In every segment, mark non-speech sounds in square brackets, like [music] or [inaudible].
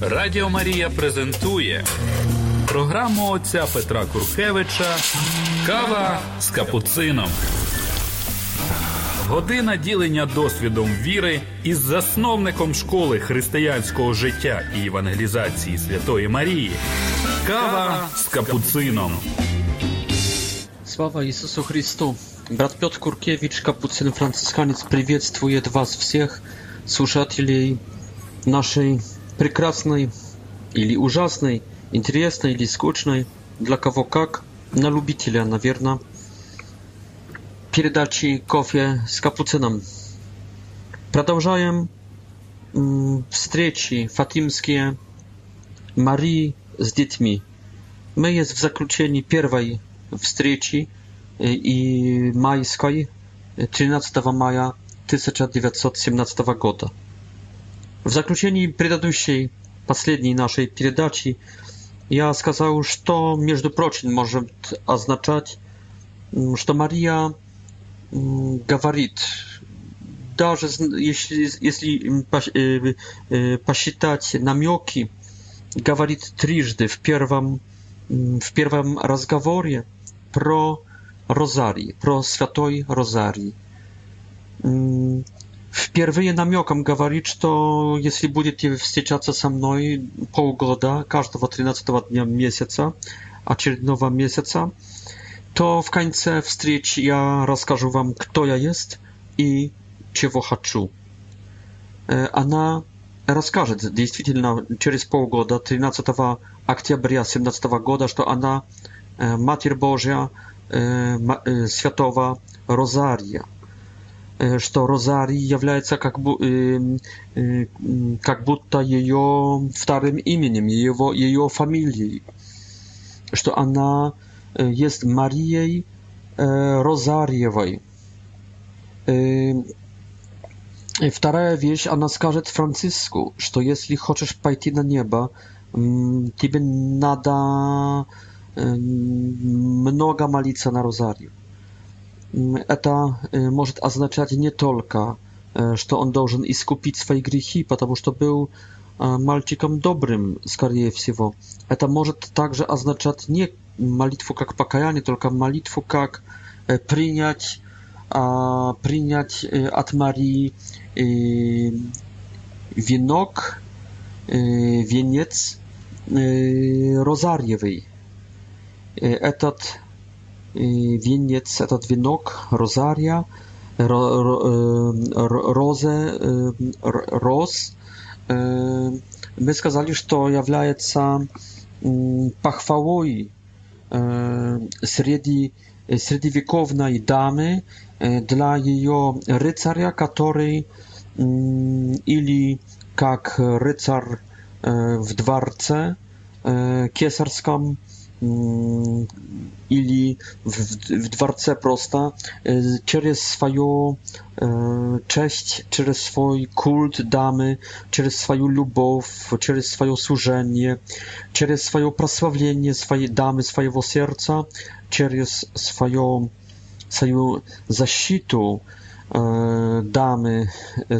Радіо Марія презентує програму отця Петра Куркевича Кава з капуцином. Година ділення досвідом віри із засновником школи християнського життя і евангелізації Святої Марії. Кава з капуцином. Слава Ісусу Христу! Брат Петр Куркевич, капуцин Францисканець. приветствует вас всіх, слушателей нашої. прекрасной или ужасной, интересной или скучной, для кого как, на любителя, наверное, передачи «Кофе с капуцином». Продолжаем встречи фатимские Марии с детьми. Мы есть в заключении первой встречи и майской 13 мая 1917 года. В заключении предыдущей, последней нашей передачи я сказал, что, между прочим, может означать, что Мария говорит, даже если, если посчитать намеки, говорит трижды в первом, в первом разговоре про розарий, про святой розарий. Впервые намеком говорит, что если будете встречаться со мной полгода, каждого 13 дня месяца, очередного месяца, to w końcu wstryć ja rozkażę wam, kto ja jest i czego хочу. Она расскажет действительно через полгода, 13 октября 2017 года, что она Матерь Божья Святого Розария что Розари является как, бу, э, э, как будто ее вторым именем, его, ее фамилией, что она есть Марией э, Розарьевой. Э, вторая вещь, она скажет Франциску, что если хочешь пойти на небо, тебе надо много молиться на Розарию это может означать не только, что он должен искупить свои грехи, потому что был мальчиком добрым, скорее всего. Это может также означать не молитву как покаяние, только молитву как принять, принять от Марии венок, венец розарьевый. Этот wieniec, этот венок, розария, ro, ro, розы, роз, мы сказали, что является похвалой среди средневековной дамы для ее рыцаря, который или как рыцарь в дворце кесарском или mm, w в prosta просто y, swoją свою y, cześć, через swój kult damy, через swoją любовь, через swoje służenie, через swoje prosławienie swojej damy, swojego serca, через swoją, swoją защиту y, damy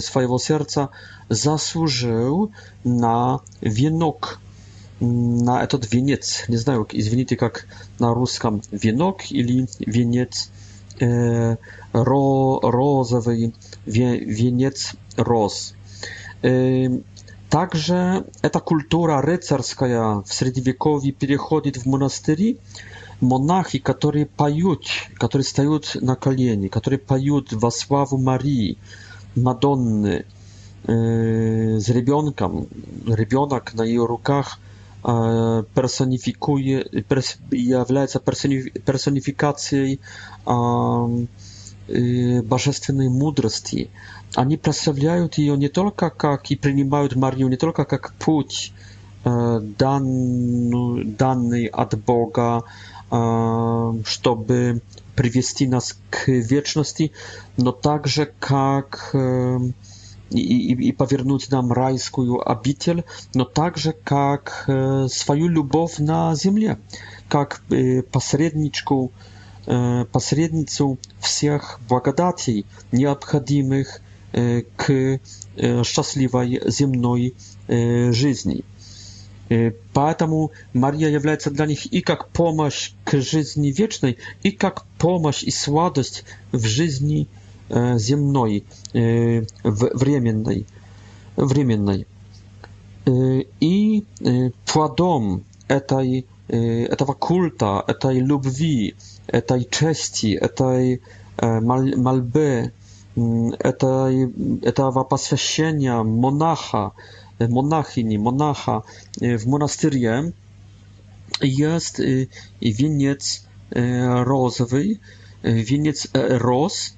swojego serca zasłużył na wienok на этот венец. Не знаю, извините, как на русском венок или венец э, ро, розовый, ве, венец роз. Э, также эта культура рыцарская в Средневековье переходит в монастыри. Монахи, которые поют, которые стоят на колени, которые поют во славу Марии, Мадонны, э, с ребенком, ребенок на ее руках – E, personifikuje, pers является personifikacją e, e, bożestwnej mądrości. Oni przedstawiają ją nie tylko jak i przyjmują Marię nie tylko jak dan, dany od Boga, żeby przywieźć nas k wieczności, no także jak и, и, и повернуть нам райскую обитель, но также как свою любовь на земле, как посредничку, посредницу всех благодатей, необходимых к счастливой земной жизни. Поэтому Мария является для них и как помощь к жизни вечной, и как помощь и сладость в жизни вечной земной, временной. временной. И плодом этой, этого культа, этой любви, этой чести, этой мольбы, этой, этого посвящения монаха, monachini, monacha w monastyrie jest wieniec rozwy, wieniec roz,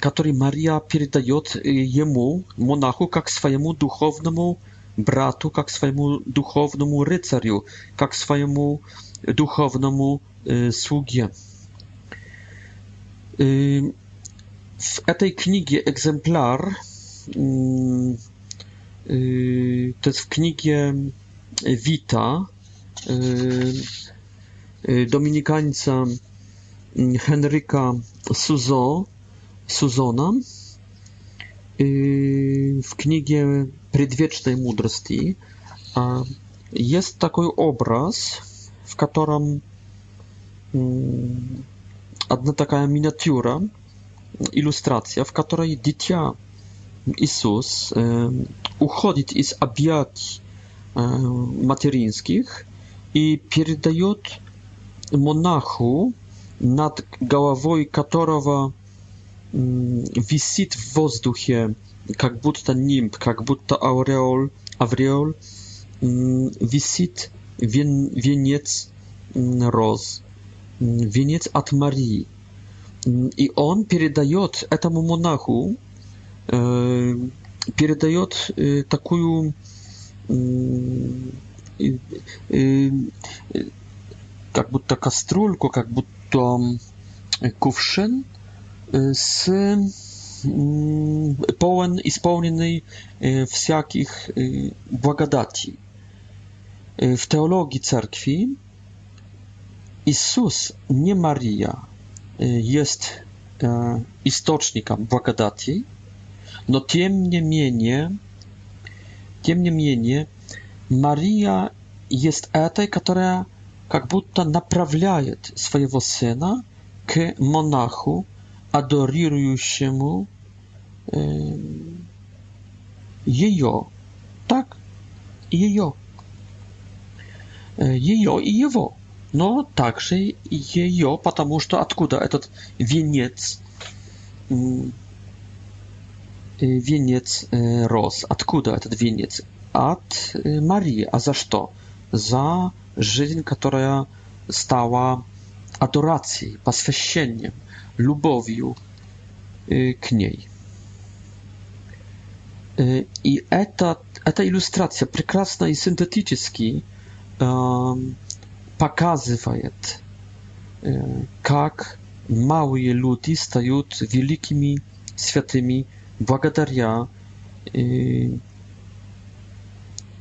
который Мария передает ему, монаху, как своему духовному брату, как своему духовному рыцарю, как своему духовному э, слуге. Э, в этой книге экземпляр, э, э, то есть в книге Вита, э, э, доминиканца Henryka Suzo, Suzona y, w knigie Przedwiecznej Mądrości jest taki obraz, w którym jedna mm, taka miniatura, ilustracja, w której dziecko Jezus y, uchodzi z objęć y, materyńskich i przekazuje monachu nad głową którego висит в воздухе, как будто нимб, как будто ауреол, авреол, висит вен, венец роз, венец от Марии. И он передает этому монаху, э, передает э, такую э, как будто кастрюльку, как будто кувшин, z pełen, исполненный всяких благодати. W teologii cerkwi Jezus, nie Maria, jest источником благодати, но тем не менее, тем не менее, Мария jest этой, которая как будто направляет своего сына к монаху, adoрирующему ее. Так? Ее. Ее и его. Но также ее, потому что откуда этот венец, венец рос? Откуда этот венец? От Марии. А за что? За жизнь, которая стала adoracji, poświęceniem, lubowiu y, kniej. Y, I ta ilustracja, piękna i syntetycznie um, pokazuje, jak y, małe ludzie stają wielkimi, świętymi, благодаря i,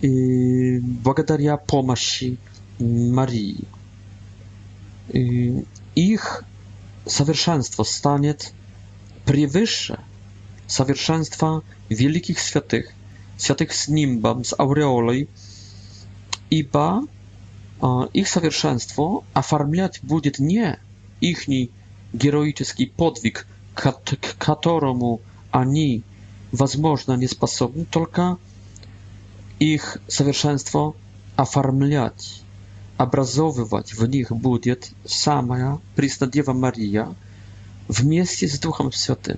i благодаря pomocy Marii их совершенство станет превыше совершенства великих святых, святых с нимбом, с ауреолой, ибо их совершенство оформлять будет не ихний героический подвиг, к которому они, возможно, не способны, только их совершенство оформлять образовывать в них будет самая Преснодева Мария вместе с Духом Святым.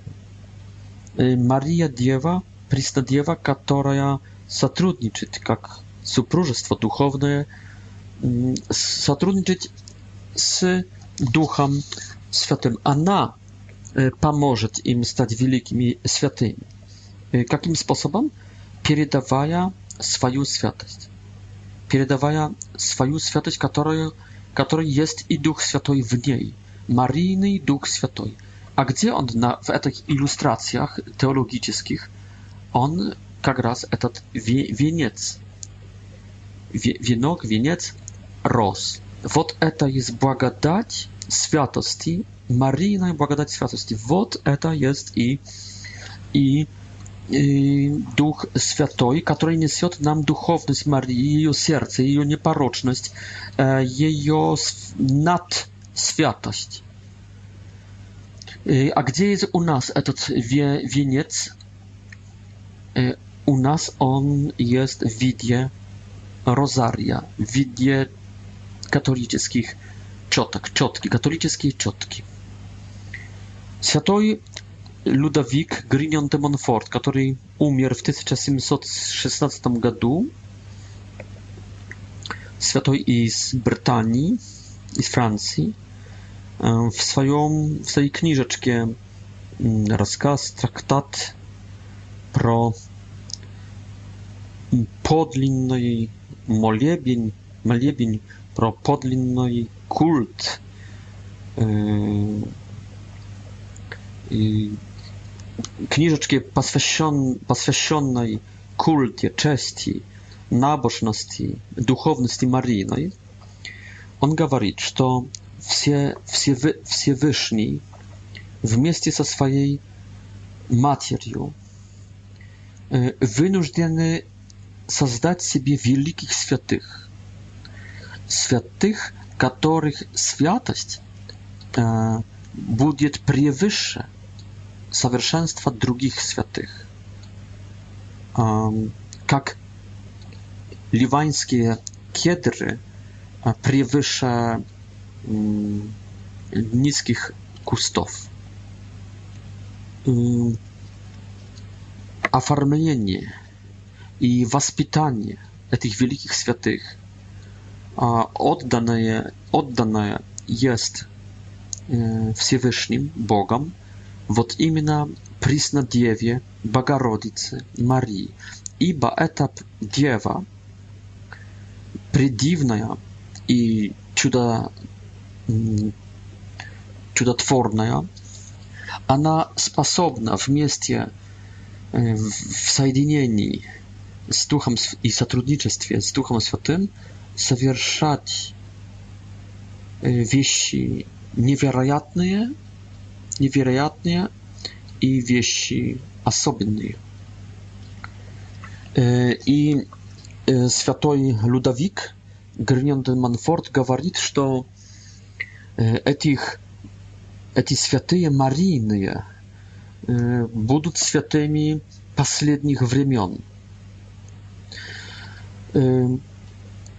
Мария Дева, Преснодева, которая сотрудничает как супружество духовное, сотрудничать с Духом Святым. Она поможет им стать великими святыми. Каким способом? Передавая свою святость передавая свою святость, которую, которой есть и Дух Святой в ней, Марийный Дух Святой. А где он на, в этих иллюстрациях теологических? Он как раз этот венец, венок, венец рос. Вот это есть благодать святости, Марийная благодать святости. Вот это есть и, и Y, Duch Święty, który niesie nam duchowność Marii, jej serce, jej nieparoczność, jej nadświatość. A gdzie jest u nas ten wie, wieniec? U nas on jest w widzie rozaria, w widzie katolickich ciotek, ciotki, katolickiej ciotki. Święty Ludwik Grignon de Montfort, który umarł w 1716 roku, święty z Brytanii, z Francji, e, w swoim w swojej książeczce mm, rozkaz traktat pro podlinnej moliebień moliebień pro podlinnej kult e, i книжечки, посвящен, посвященной культе, чести, набожности, духовности Мариной, он говорит, что все, все, Всевышний вместе со своей матерью вынуждены создать себе великих святых, святых, которых святость будет превыше – совершенства других святых. Как ливанские кедры превыше низких кустов. Оформление и воспитание этих великих святых отданное, отданное есть Всевышним Богом Вот именно Преснодеве, Богородице, Марии, ибо эта Дева предивная и чудо, чудотворная, она способна вместе в соединении с Духом и сотрудничестве с Духом Святым совершать вещи невероятные невероятные и вещи особенные. И святой Людовик Гринян де Манфорт говорит, что этих, эти святые Марийные будут святыми последних времен.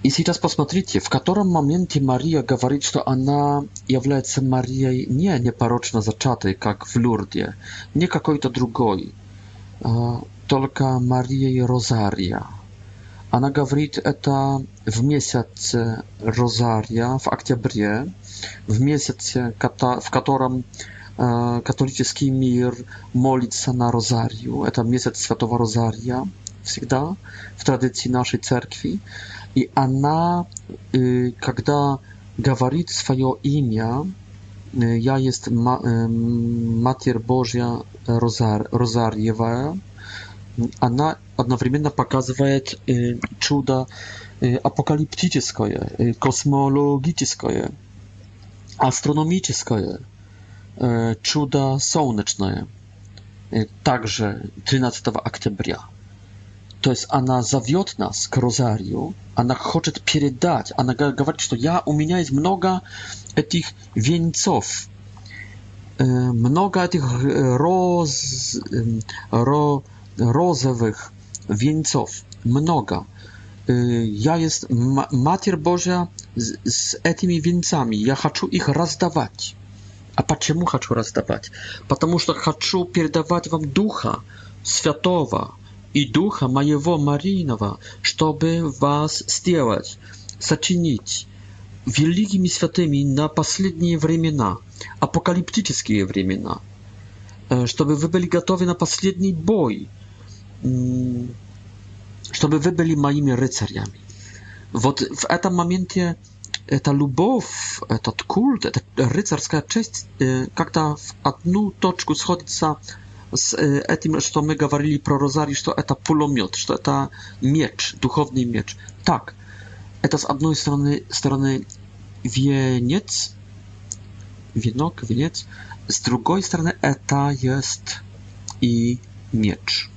И сейчас посмотрите, в котором моменте Мария говорит, что она является Марией не непорочно зачатой, как в Люрде, не какой-то другой, только Марией Розария. Она говорит это в месяц Розария, в октябре, в месяце, в котором католический мир молится на Розарию. Это месяц Святого Розария всегда в традиции нашей церкви. И она, когда говорит свое имя, я есть Матерь Божья Розар, Розарьевая, она одновременно показывает чудо апокалиптическое, космологическое, астрономическое, чудо солнечное, также 13 октября то есть она зовет нас к розарию, она хочет передать, она говорит, что я, у меня есть много этих венцов, много этих роз, ро, розовых wieńców, mnoga. Ja jest Mater Boża z, z tymi wieńcami. Ja chcę ich rozdawać. A czemu chcę rozdawać? Потому что хочу передавать вам Духа Святого, и Духа Моего Мариного, чтобы вас сделать, сочинить великими святыми на последние времена, апокалиптические времена, чтобы вы были готовы на последний бой, чтобы вы были моими рыцарями. Вот в этом моменте эта любовь, этот культ, эта рыцарская честь как-то в одну точку сходится с этим, что мы говорили про Розари, что это пулемет, что это меч, духовный меч. Так, это с одной стороны, стороны венец, венок, венец, с другой стороны это есть и меч.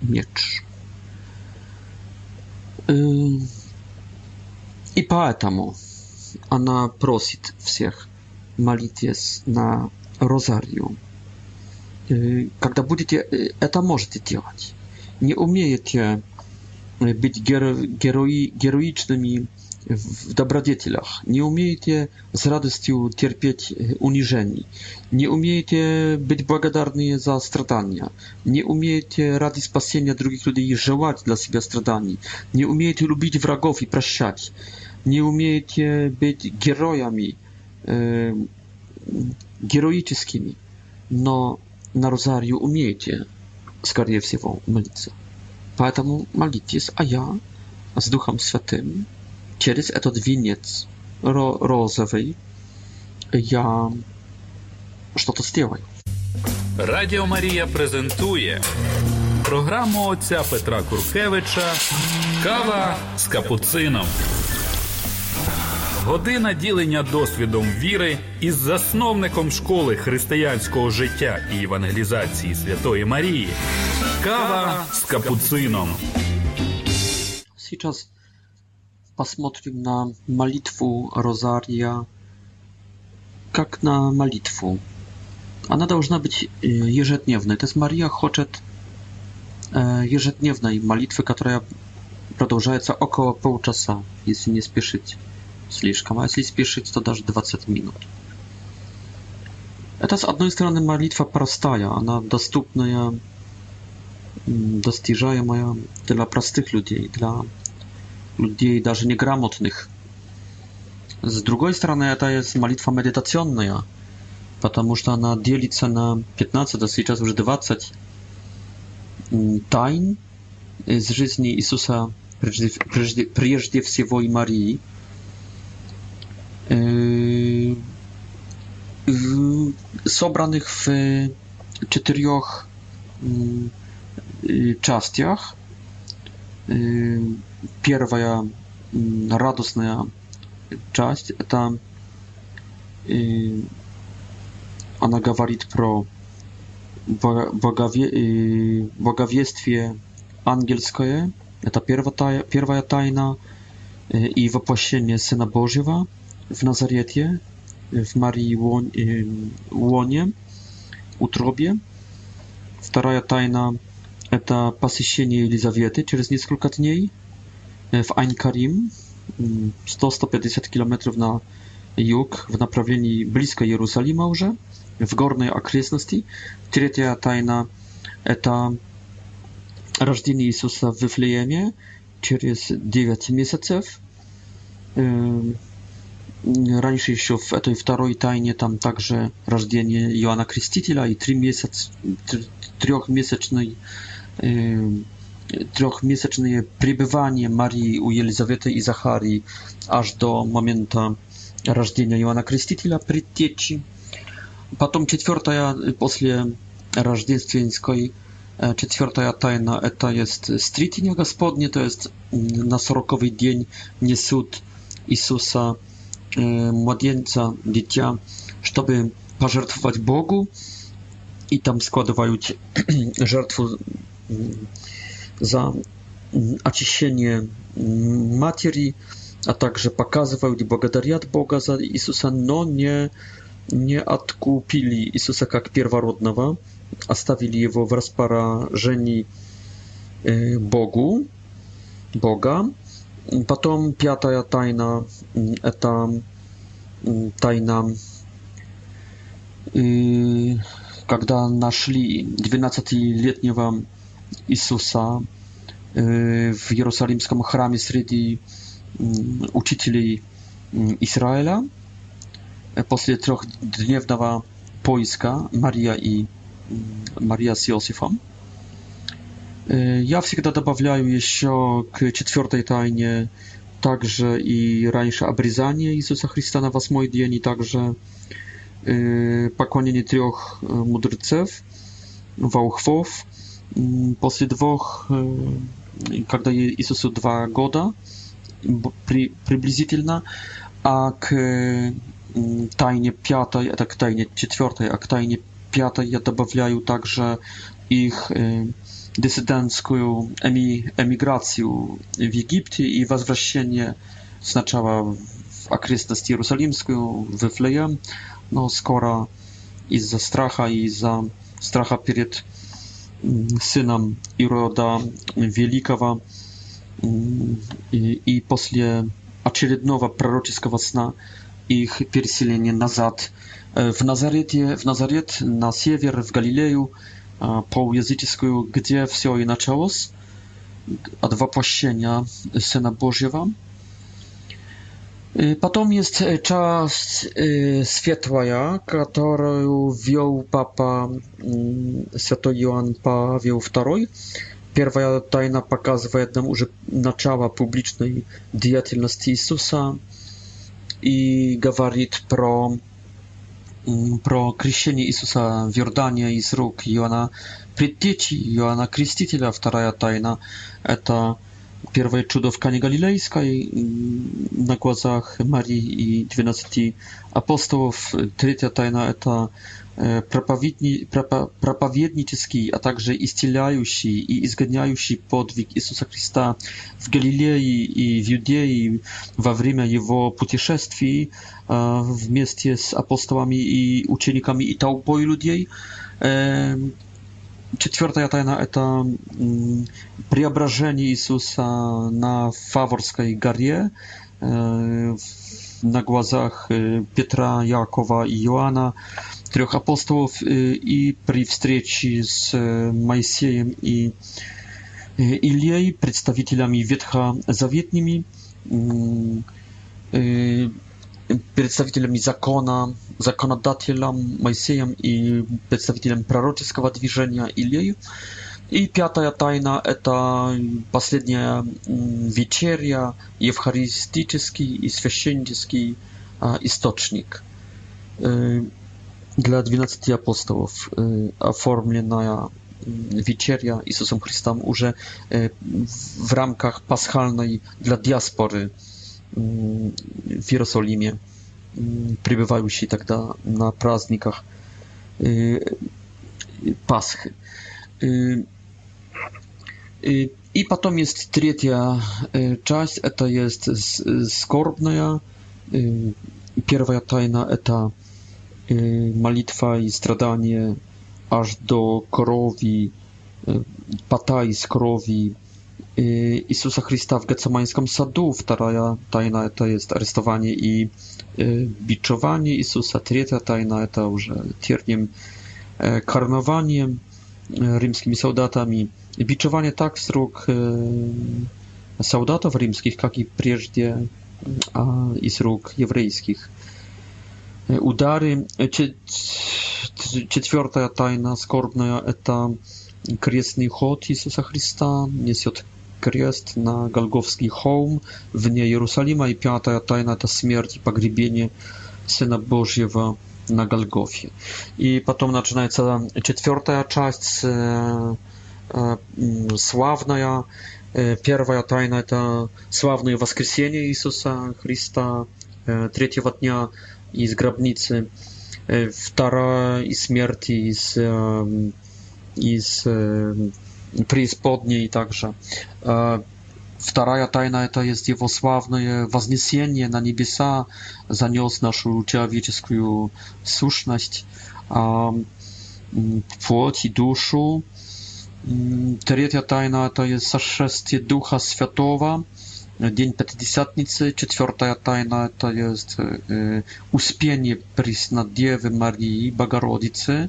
Меч. И поэтому она просит всех молитесь на розарию. Э, когда будете э, это можете делать. Не умеете э, быть геро, герои, героичными в добродетелях, не умеете с радостью терпеть унижений, не умеете быть благодарны за страдания, не умеете ради спасения других людей желать для себя страданий, не умеете любить врагов и прощать, не умеете быть героями, э, героическими, но на Розарию умеете, скорее всего, молиться. Поэтому молитесь, а я с Духом Святым через этот венец розовый я что-то сделаю. Радіо Марія презентує програму отця Петра Куркевича Кава з капуцином. Година ділення досвідом віри із засновником школи християнського життя і евангелізації Святої Марії. Kawa z kapucyną. Сейчас посмотрим на молитву Розария как на молитву. Она должна быть ежедневной. То есть Мария хочет ежедневной молитвы, которая продолжается около полчаса, если не спешить. слишком, а если спешить, то даже 20 минут. Это, с одной стороны, молитва простая, она доступная, достижаемая для простых людей, для людей даже неграмотных. С другой стороны, это есть молитва медитационная, потому что она делится на 15, а сейчас уже 20 тайн из жизни Иисуса прежде, прежде, прежде всего и Марии – sobranych w czterech частях. Первая радостная часть это она говорит про боговествие ангельское, это первая, первая тайна, и воплощение Сына Божьего, w Nazarecie, w Marii Łonie, utrobie. Druga tajna to pasyśnienie Elizawiety przez kilka dni w Ain Karim, 100-150 km na jug, w направлении blisko Jerozolimy już, w górnej okresności. Trzecia tajna to narodzenie Jezusa w Wiflejemie przez 9 miesięcy раньше еще в этой второй тайне там также рождение Иоанна Крестителя и три месяц, трехмесячный трехмесячное пребывание Марии у Елизаветы и Захарии аж до момента рождения Иоанна Крестителя, предтечи. Потом четвертая, после рождественской, четвертая тайна, это есть стритение Господне, то есть на сороковый день несут Иисуса E, młodzieńca, dziecka, żeby pożertować Bogu i tam składają [clears throat] żertwę mm, za mm, oczyszczenie mm, materii, a także pokazywają i Boga za Jezusa, no nie nie odkupili Jezusa jak pierworodnego, a stawili je go w rozparażeniu e, Bogu, Boga. Потом пятая тайна – это тайна, когда нашли 12-летнего Иисуса в Иерусалимском храме среди учителей Израиля. После трехдневного поиска Мария и Мария с Иосифом – Я всегда добавляю еще к четвертой тайне также и раньше обрезание Иисуса Христа на восьмой день, и также поклонение трех мудрецев, волхвов. После двух, когда Иисусу два года, при, приблизительно, а к тайне пятой, это к тайне четвертой, а к тайне пятой я добавляю также их dysydencką emigrację w Egipcie i wzwracanie oznaczała w akrystności jerozolimską, w Flejem, no skoro i za stracha i za stracha przed mm, synem Iroda Wielkiego mm, i, i po kolejnego proroczyskiego sna ich na nazad e, w Nazaret, w Nazaret, na siewier, w Galileju, по языческую, где все и началось, от воплощения Сына Божьего. Потом jest czas światła, którą wziął Papa Święty Jan Paweł II. Первая тайна показывает нам уже начало публичной деятельности Иисуса и говорит про про крещение Иисуса в Иордане из рук Иоанна Предтечи, Иоанна Крестителя, вторая тайна. Это первое чудо в Кане Галилейской на глазах Марии и 12 апостолов. Третья тайна – это проповеднический, а также исцеляющий и изгоняющий подвиг Иисуса Христа в Галилее и в Иудее во время его путешествий вместе с апостолами и учениками и толпой людей. Четвертая тайна – это преображение Иисуса на Фаворской горе на глазах Петра, Якова и Иоанна трех апостолов и при встрече с Моисеем и Ильей, представителями ветхозаветными, представителями закона, законодателем Моисеем и представителем пророческого движения Ильей. И пятая тайна – это последняя вечеря, евхаристический и священнический источник dla apostolów y, a 12 na y, wiceria i Jezusem Chrystusem już y, w ramkach paschalnej dla diaspory w Jerozolimie przybywają się wtedy tak na praznikach Paschy. I potem jest trzecia część, to jest skorbna. Pierwsza tajna eta Y, malitwa i stradanie aż do korowi, y, pataj z krowi y, Jezusa Chrysta w Gecemańskim Sadu. Wtaraja tajna to jest aresztowanie i biczowanie Jezusa. Trzecia tajna to już tierniем e, karnowaniem e, rzymskimi soldatami biczowanie tak срок e, soldatów rzymskich jak i wcześniej а из рук jewryjskich удары. Четвертая тайна скорбная – это крестный ход Иисуса Христа, несет крест на Голговский холм вне Иерусалима. И пятая тайна – это смерть и погребение Сына Божьего на Голгофе. И потом начинается четвертая часть, славная. Первая тайна – это славное воскресение Иисуса Христа. Третьего дня – из гробницы, вторая из смерти, из, из преисподней также. Вторая тайна – это есть его славное вознесение на небеса, занес нашу человеческую сущность, плоть и душу. Третья тайна – это есть сошествие Духа Святого – День Пятидесятницы, четвертая тайна, это есть Успение Преснодевы Марии Богородицы.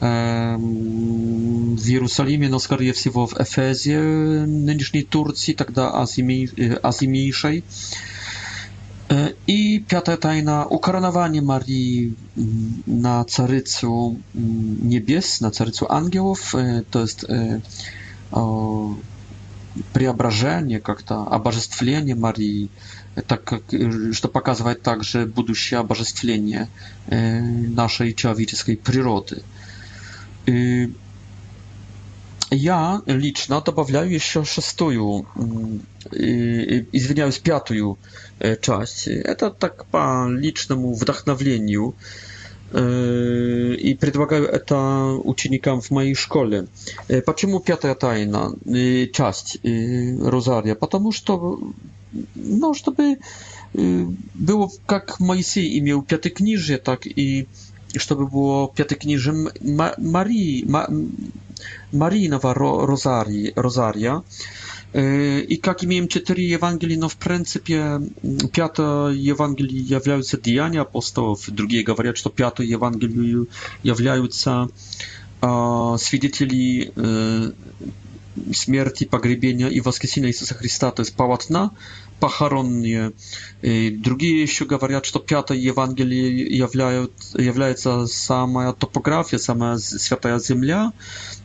W Jerusalimie, no skąd всего w Efezie, нынешней Turcji, тогда tak Azji y, Mniejszej. E, I piąta tajna, ukoronowanie Marii mm, na carycu mm, niebies, na carycu aniołów, e, to jest e, преображение, как-то обожествление Марии, так как, э, что показывает также будущее обожествление э, нашей человеческой природы. Э, я лично добавляю еще шестую, извиняюсь, пятую часть. Это так по личному вдохновлению. и предлагаю это ученикам в моей школе. Почему пятая тайна, часть Розария? Потому что, ну, чтобы было, как Моисей имел пятикнижие, так и чтобы было пятикнижие Марии, Марийного Розария, i jak imię cztery ewangeli, no w pryncypie mm, piąta Ewangelii jawiają się dziejami apostołów, drugie mówią, że to piąta Ewangelii jawiają się świadkami e, śmierci, pogrzebienia i wskrzeszenia Jezusa Chrystusa, to jest pałatna pochoronne. E, drugie jeszcze mówią, że to piąta Ewangelii jawiają, jawiają sama topografia, sama święta ziemia.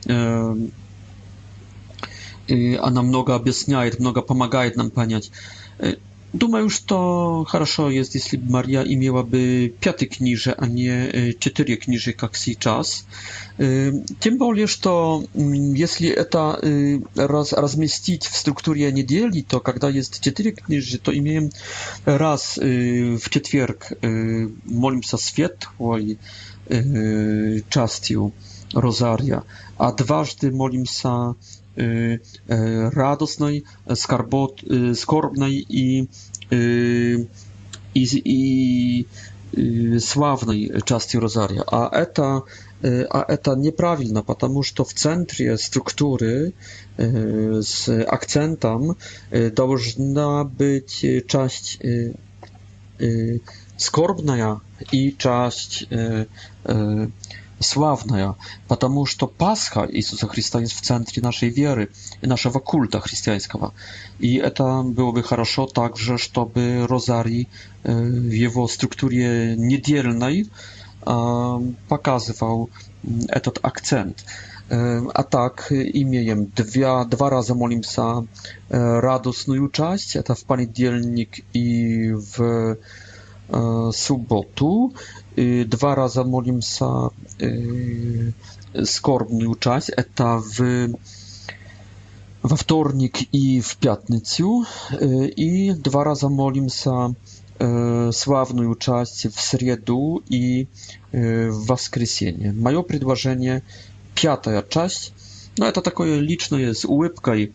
E, она много объясняет, много помогает нам понять. Думаю, что хорошо есть, если бы Мария имела бы пятый книже, а не четыре книжи, как сейчас. Тем более, что если это раз, разместить в структуре недели, то когда есть четыре книжи, то имеем раз в четверг молимся светлой частью розария, а дважды молимся Y, y, radosnej, skarbot, y, skorbnej i, i, sławnej части rozaria, a eta, a eta nieprawilna, потому что в центре struktury z akcentem должна być część skorbna i część и славная, потому что Пасха Иисуса Христа есть в центре нашей веры и нашего культа христианского. И это было бы хорошо также, чтобы розарий в его структуре недельной показывал этот акцент. A tak, imiejem dwa, dwa razy molimsa radosną część, to w poniedzielnik i w sobotu два раза молимся скорбную часть. Это в во вторник и в пятницу, и два раза молимся славную часть в среду и в воскресенье. Мое предложение пятая часть, но ну, это такое личное с улыбкой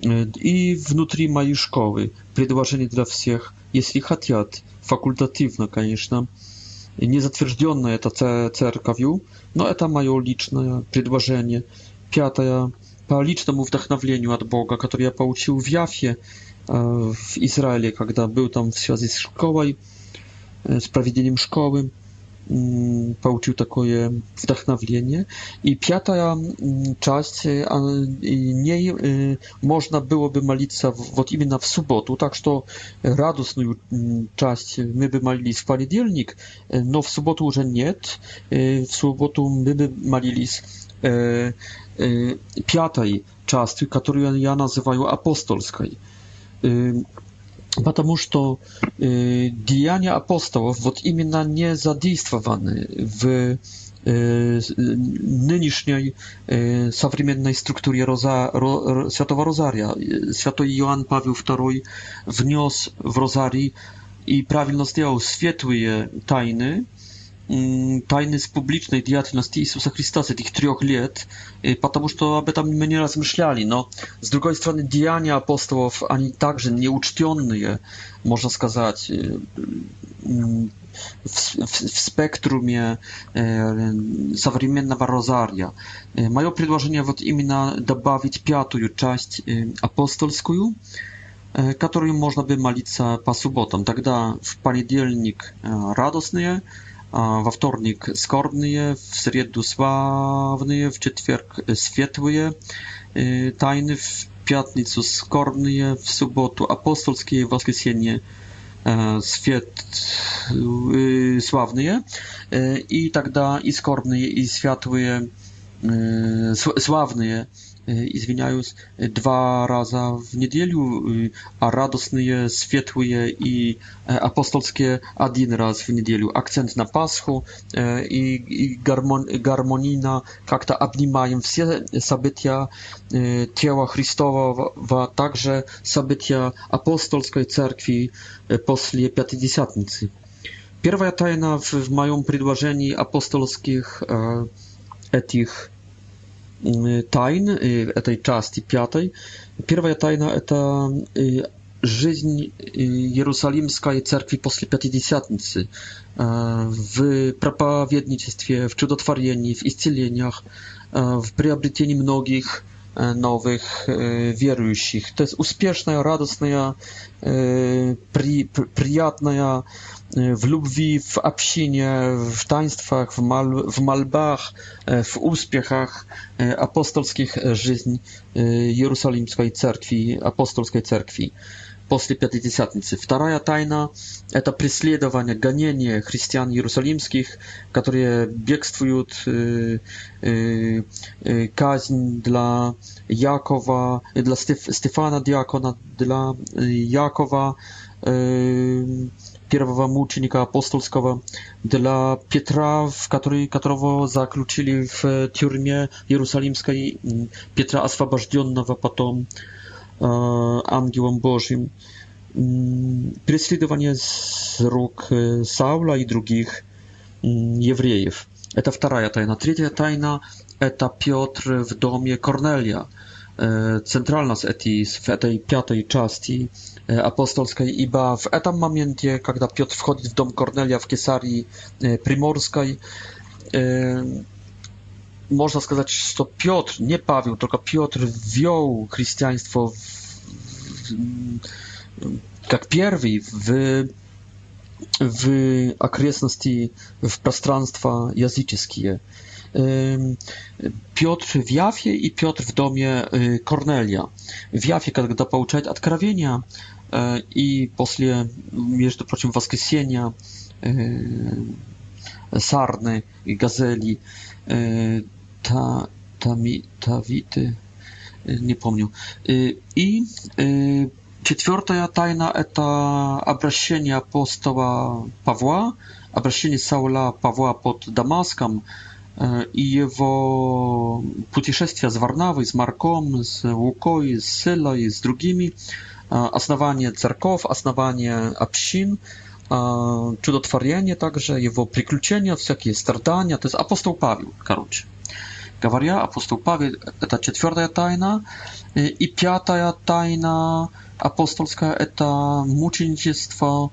и внутри моей школы предложение для всех, если хотят, факультативно, конечно niezatwierdzone to cerkawiu, no eta mają liczne przedłożenie. Piata po licznym wdachnowieniu od Boga, który ja pouczył w Jafie e, w Izraelu, kiedy był tam w związku z szkołą, e, z prowadzeniem szkoły. Szkoły получил такое вдохновление. И пятая часть, ней можно было бы молиться вот именно в субботу, так что радостную часть мы бы молились в понедельник, но в субботу уже нет. В субботу мы бы молились пятой частью, которую я называю апостольской потому что э, деяния апостолов, вот именно не задействованы в э, нынешней э, современной структуре Роза, Ро, Святого Розария. Святой Иоанн Павел II внес в Розарий и правильно сделал светлые тайны, тайны с публичной деятельности Иисуса Христа с этих трех лет, потому что об этом мы не размышляли. Но, с другой стороны, деяния апостолов, они также неучтенные, можно сказать, в, в, в спектруме современного розария. Мое предложение вот именно добавить пятую часть апостольскую, которую можно бы молиться по субботам. Тогда в понедельник радостные, во вторник скорбные, в среду славные, в четверг светлые тайны, в пятницу скорбные, в субботу апостольские, в воскресенье свет славные, и тогда и скорбные, и святые, славные – извиняюсь, два раза в неделю, а радостные, светлые и апостольские один раз в неделю. Акцент на Пасху и, и гармон, гармонийно как-то обнимаем все события тела Христового, также события апостольской церкви после Пятидесятницы. Первая тайна в, в моем предложении апостольских этих тайн, этой части пятой. Первая тайна – это жизнь Иерусалимской церкви после Пятидесятницы в проповедничестве, в чудотворении, в исцелениях, в приобретении многих nowych wierujących. To jest uspieszna, radosna, przyjazna w Lubwi, w Apsinie, w taństwach, w, mal, w malbach, w uspiechach apostolskich żyzni Jerusalimской Церкви, апостольской Церкви. После Пятидесятницы. Вторая тайна – это преследование, гонение христиан иерусалимских, которые бегствуют, э, э, казнь для Якова, для Стеф, Стефана Диакона, для Якова, э, первому ученика апостольского, для Петра, в который, которого заключили в тюрьме Иерусалимской, Петра, освобожденного потом э, ангелом Божьим, преследование с рук Саула и других евреев. Это вторая тайна. Третья тайна – это Петр в доме Корнелия. Центральна z, eti, z tej piątej części E, apostolskiej, iba w etam momencie, kiedy Piotr wchodzi w dom Kornelia w Kesarii e, Primorskiej, e, można сказать, że to Piotr, nie Paweł, tylko Piotr wziął chrześcijaństwo jak pierwszy w w okresności, tak w przestrzeni jazyckie. Piotr w Jafie i Piotr w domie Kornelia. W Jafie, kiedy pouczać odkrawienia, и после, между прочим, воскресенья сарны и газели, та, тами, тавиты, не помню. И четвертая тайна – это обращение апостола Павла, обращение Саула Павла под Дамаском и его путешествия с Варнавой, с Марком, с Лукой, с Силой, с другими – основание церков, основание общин, чудотворение также, его приключения, всякие страдания. То есть апостол Павел, короче. Говоря, апостол Павел – это четвертая тайна. И пятая тайна апостольская – это мученичество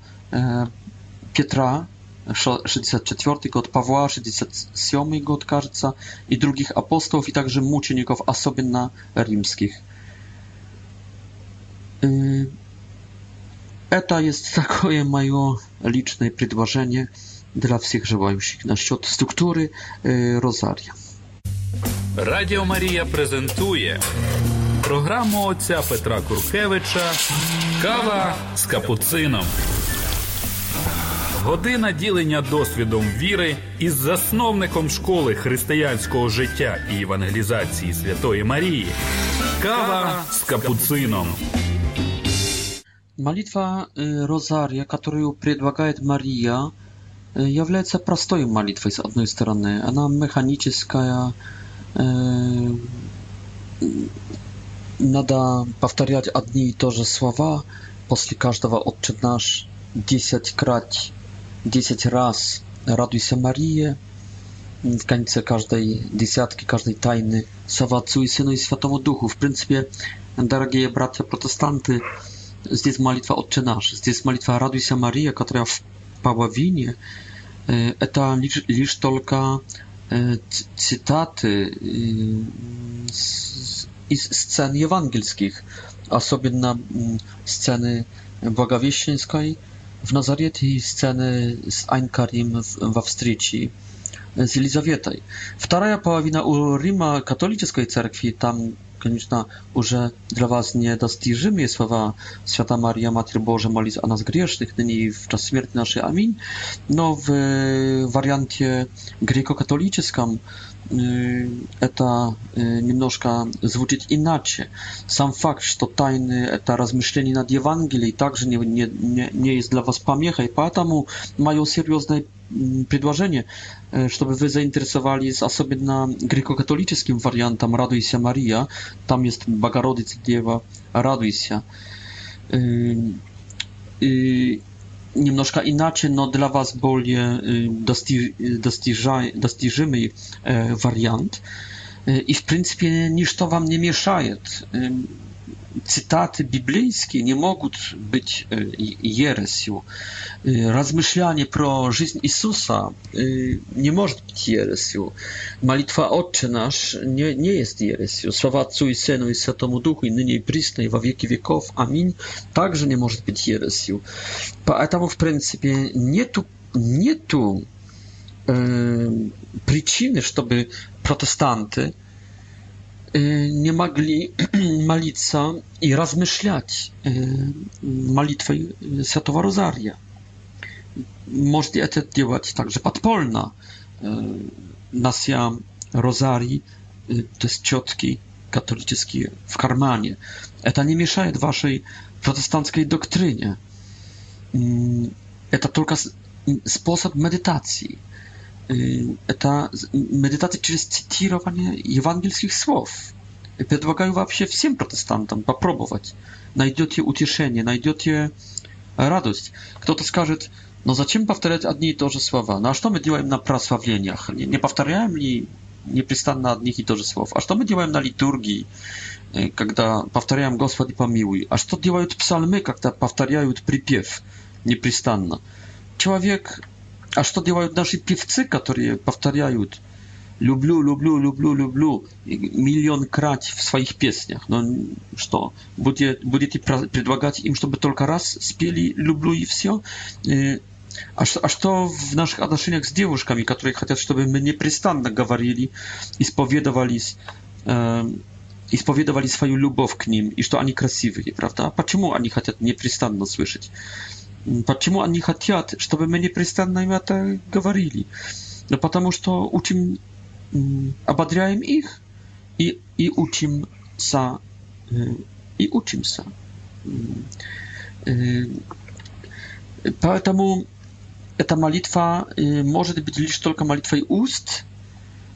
Петра, 64 год Павła, 67 год, кажется, и других апостолов, и также мучеников, особенно римских. Это есть такое мое личное предложение для всех желающих насчет структуры Розарія. Радіо Марія презентує програму отця Петра Куркевича Кава з капуцином. Година ділення досвідом віри із засновником школи християнського життя і евангелізації Святої Марії. Кава з капуцином. Молитва Розария, которую предлагает Мария, является простой молитвой с одной стороны. Она механическая, надо повторять одни и то же слова после каждого «Отче наш» десять крат, десять раз «Радуйся, Мария», w końcu każdej dziesiątki, każdej tajny Słowa Ojcu i Synu i Świętemu Duchu. W pryncypie, drogie bracia protestanty, Здесь молитва «Отче наш», здесь молитва «Радуйся, Мария», которая в Павловине, это лишь, лишь только cytaty e, z scen ewangelskich, особенно sceny Błagawieścińskiej w Nazarecie i sceny z Einkarim w Австрии e, z Elizawetai. Wtaraja połowina u Rima katolickiej cerkwi, tam konieczna уже для вас недостижимые слова «Свята Мария, Матерь Божия, молись о нас грешных, ныне и в час смерти нашей. Аминь». Но в варианте греко-католическом это немножко звучит иначе. Сам факт, что тайны – это размышление над Евангелием, также не, не, не, не есть для вас помехой. Поэтому мое серьезное предложение, чтобы вы заинтересовались особенно греко-католическим вариантом «Радуйся, Мария». Там есть «Богородица Дева, радуйся». И немножко иначе, но для вас более достиж, достижай, достижимый вариант. И в принципе ничто вам не мешает cytaty biblijskie nie mogą być e, jeresią. E, rozmyślanie pro życie Jezusa e, nie może być jeresją. Malitwa Ojcze nasz nie, jest jeresją. Słowa Ojcu i Synu i Świętemu Duchu i nynie i prysnej w wieki wieków. Amin. Także nie może być jeresją. Poэтому w pryncypie nie tu nie tu e, przyczyny, żeby protestanty Y, nie mogli modlić się i rozmyślać y, modlitwą y, Świętego Rozaria. Można to działać także podpolna nasja rozarii, to jest ciotki katolickiej w karmanie. To nie miesza waszej protestanckiej doktrynie. Mm, to tylko sposób medytacji это медитация через цитирование евангельских слов. Предлагаю вообще всем протестантам попробовать. Найдете утешение, найдете радость. Кто-то скажет, но зачем повторять одни и то же слова? Ну а что мы делаем на прославлениях? Не, не повторяем ли непрестанно одних и то же слов? А что мы делаем на литургии, когда повторяем «Господи помилуй»? А что делают псалмы, когда повторяют припев непрестанно? Человек А что делают наши певцы, которые повторяют «люблю, люблю, люблю, люблю» миллион крат в своих песнях? Ну что, будете, будете предлагать им, чтобы только раз спели «люблю» и все? А что, а что в наших отношениях с девушками, которые хотят, чтобы мы непрестанно говорили, исповедовались, э, исповедовали свою любовь к ним, и что они красивые, правда? А почему они хотят непрестанно слышать? Почему они хотят, чтобы мы непрестанно им это говорили? Ну, потому что учим, ободряем их и, и учимся, и учимся. Поэтому эта молитва может быть лишь только молитвой уст,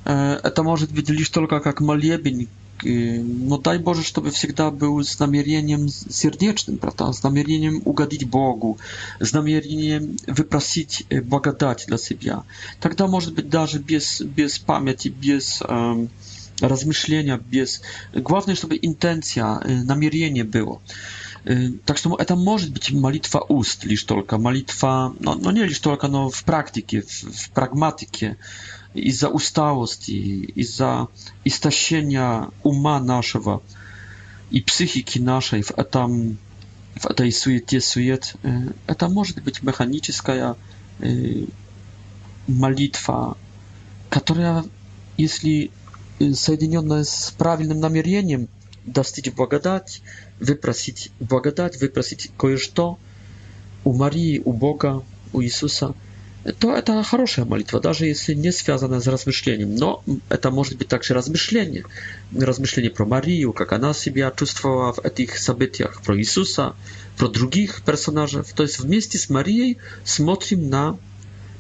это может быть лишь только как молебень tak, y, no daj Boże, żeby всегда był z namierzeniem serdecznym, prawda? Z namierzeniem ugodzić Bogu, z namierzeniem wyprosić y, błagadać dla siebie. Tak to może być darze bez, bez pamięci, bez um, rozmyślenia, bez. Główne, żeby intencja, y, namierzenie było. Tak samo, e, to może być malitwa ust, lisz tylko, malitwa, no, no, nie tylko, no w praktyce, w pragmatyce из-за усталости, из-за истощения ума нашего и психики нашей в этом в этой суете сует, это может быть механическая молитва, которая, если соединенная с правильным намерением, достичь благодать, выпросить благодать, выпросить кое-что у Марии, у Бога, у Иисуса – то это хорошая молитва, даже если не связанная с размышлением. Но это может быть также размышление. Размышление про Марию, как она себя чувствовала в этих событиях, про Иисуса, про других персонажей. То есть вместе с Марией смотрим на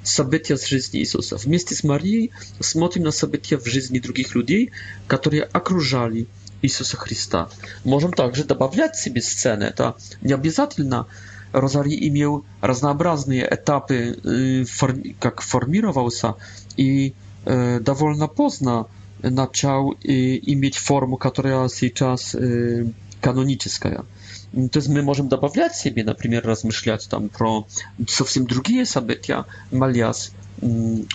события с жизни Иисуса. Вместе с Марией смотрим на события в жизни других людей, которые окружали Иисуса Христа. Можем также добавлять себе сцены. Это не обязательно Розарий имел разнообразные этапы, как формировался, и довольно поздно начал иметь форму, которая сейчас каноническая. То есть мы можем добавлять себе, например, размышлять там про совсем другие события, молясь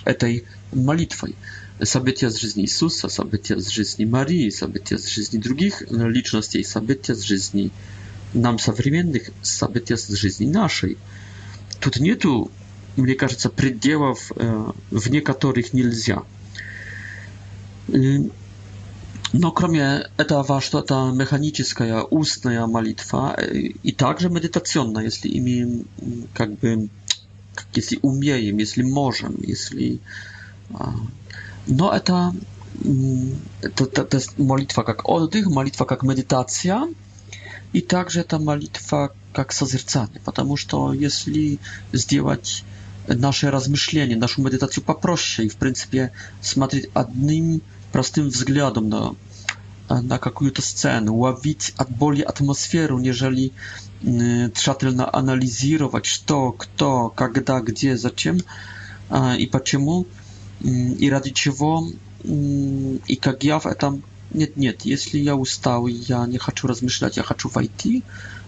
этой молитвой. События с жизни Иисуса, события с жизни Марии, события с жизни других личностей, события с жизни э, нам современных событий с жизни нашей. Тут нету, мне кажется, пределов, вне которых нельзя. Но кроме этого, что это механическая устная молитва и также медитационная, если ими как бы, если умеем, если можем, если... Но это, это, это молитва как отдых, молитва как медитация – И также эта молитва как созерцание, потому что если сделать наше размышление, нашу медитацию попроще и, в принципе, смотреть одним простым взглядом на, na какую-то scenę, ławić od boli atmosferę, jeżeli тщательно анализировать, что, кто, когда, где, зачем и почему, и ради чего, и как я в этом Нет, нет, если я устал, я не хочу размышлять, я хочу войти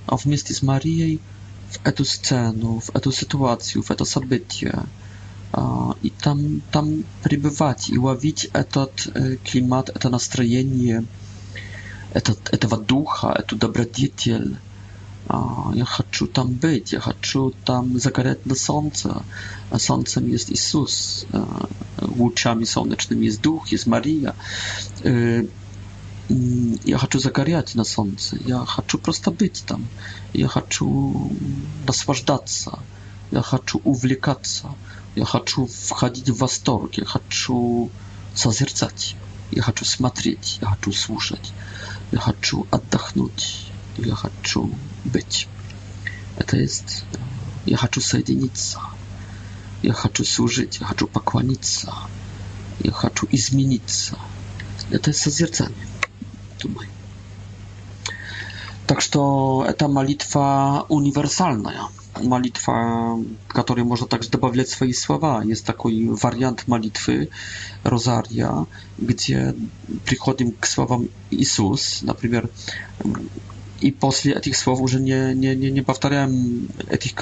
а вместе с Марией в эту сцену, в эту ситуацию, в это событие. А, и там, там пребывать и ловить этот э, климат, это настроение этот, этого духа, эту добродетель. А, я хочу там быть, я хочу там загореть на солнце. А солнцем есть Иисус, э, лучами солнечными есть Дух, есть Мария. Э, я хочу загорять на солнце, я хочу просто быть там, я хочу наслаждаться, я хочу увлекаться, я хочу входить в восторг, я хочу созерцать, я хочу смотреть, я хочу слушать, я хочу отдохнуть, я хочу быть. Это есть, я хочу соединиться, я хочу служить, я хочу поклониться, я хочу измениться. Это созерцание. Думай. Так что это молитва универсальная, молитва, к которой можно также добавлять свои слова. Есть такой вариант молитвы Розария, где приходим к словам Иисус, например, i после tych słów że nie, nie, nie, nie powtarzałem tych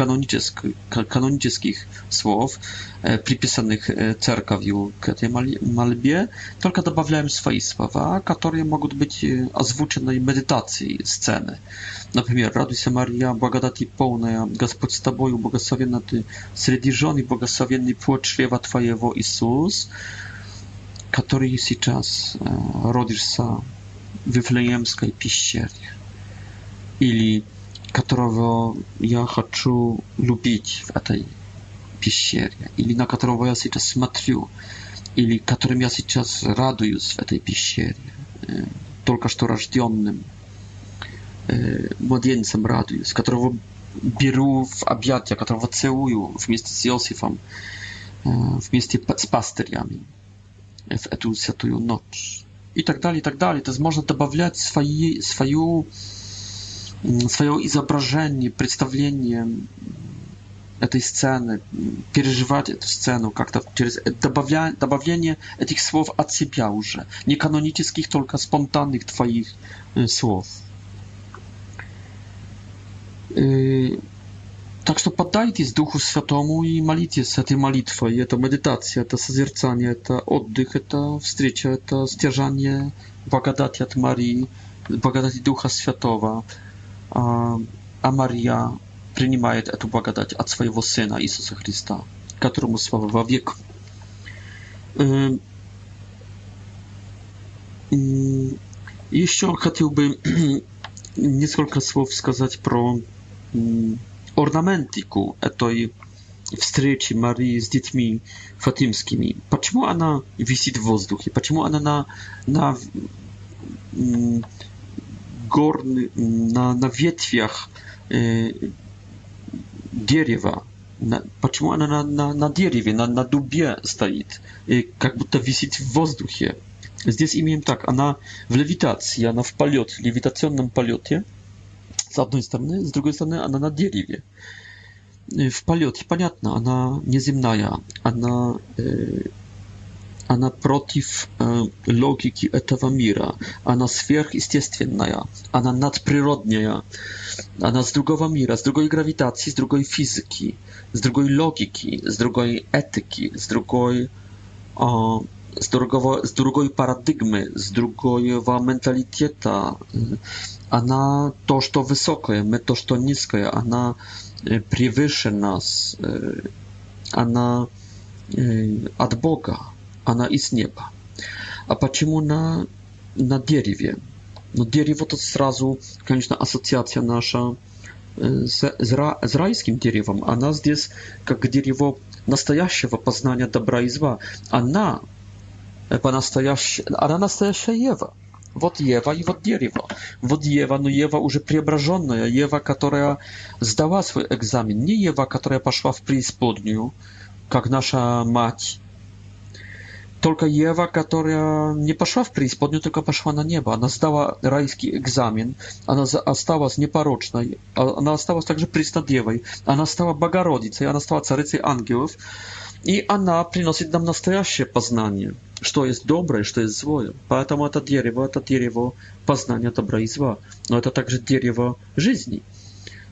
kanonicznych słów e, przypisanych e, cerkowi k malbie, tylko dodawałem swoje słowa, które mogą być e, ozwuczonej medytacji sceny. Na przykład, raduj się Maria, błagadati pełna, Gospodź z Tobą, błogosławiony Ty, Sredi żony, błogosławiony płód czwiewa Twojego, Jezus, który jest i czas, rodzisz się w Wiflejemskiej Piścierni или которого я хочу любить в этой пещере, или на которого я сейчас смотрю, или которым я сейчас радуюсь в этой пещере, только что рожденным младенцем радуюсь, которого беру в объятия, которого целую вместе с Иосифом, вместе с пастырями в эту святую ночь. И так далее, и так далее. То есть можно добавлять свои, свою свое изображение, представление этой сцены, переживать эту сцену как-то через э, добавля, добавление этих слов от себя уже, не канонических, только спонтанных твоих э, слов. Э, так что поддайтесь Духу Святому и молитесь этой молитвой. Это медитация, это созерцание, это отдых, это встреча, это стяжание благодати от Марии, благодати Духа Святого. а Мария принимает эту благодать от своего Сына Иисуса Христа, которому слава во век. Еще хотел бы несколько слов сказать про орнаментику этой встречи Марии с детьми фатимскими. Почему она висит в воздухе? Почему она на, на gorny, na, na ветвях y, дерева. На, почему она на, на, на дереве, на, на дубе стоит, и как будто висит в воздухе? Здесь имеем так, она в левитации, она в полет, в левитационном полете, с одной стороны, с другой стороны, она на дереве. В полете, понятно, она неземная, она э, а она против э, логики этого мира. Она сверхъестественная, она надприродная, она с другого мира, с другой гравитации, с другой физики, с другой логики, с другой этики, с другой, э, с другого, с другой парадигмы, с другого менталитета. Она то, что высокое, мы то, что низкое, она превыше нас, э, она от Бога она из неба. А почему на, на дереве? Но дерево то сразу, конечно, ассоциация наша с, с райским деревом. Она здесь как дерево настоящего познания добра и зла. Она по-настоящему, она настоящая Ева. Вот Ева и вот дерево. Вот Ева, но Ева уже преображенная, Ева, которая сдала свой экзамен, не Ева, которая пошла в преисподнюю, как наша мать, только Ева, которая не пошла в преисподнюю, только пошла на небо. Она сдала райский экзамен, она осталась непорочной, а, она осталась также преснодевой, она стала Богородицей, она стала царицей ангелов, и она приносит нам настоящее познание, что есть доброе, что есть злое. Поэтому это дерево, это дерево познания добра и зла, но это также дерево жизни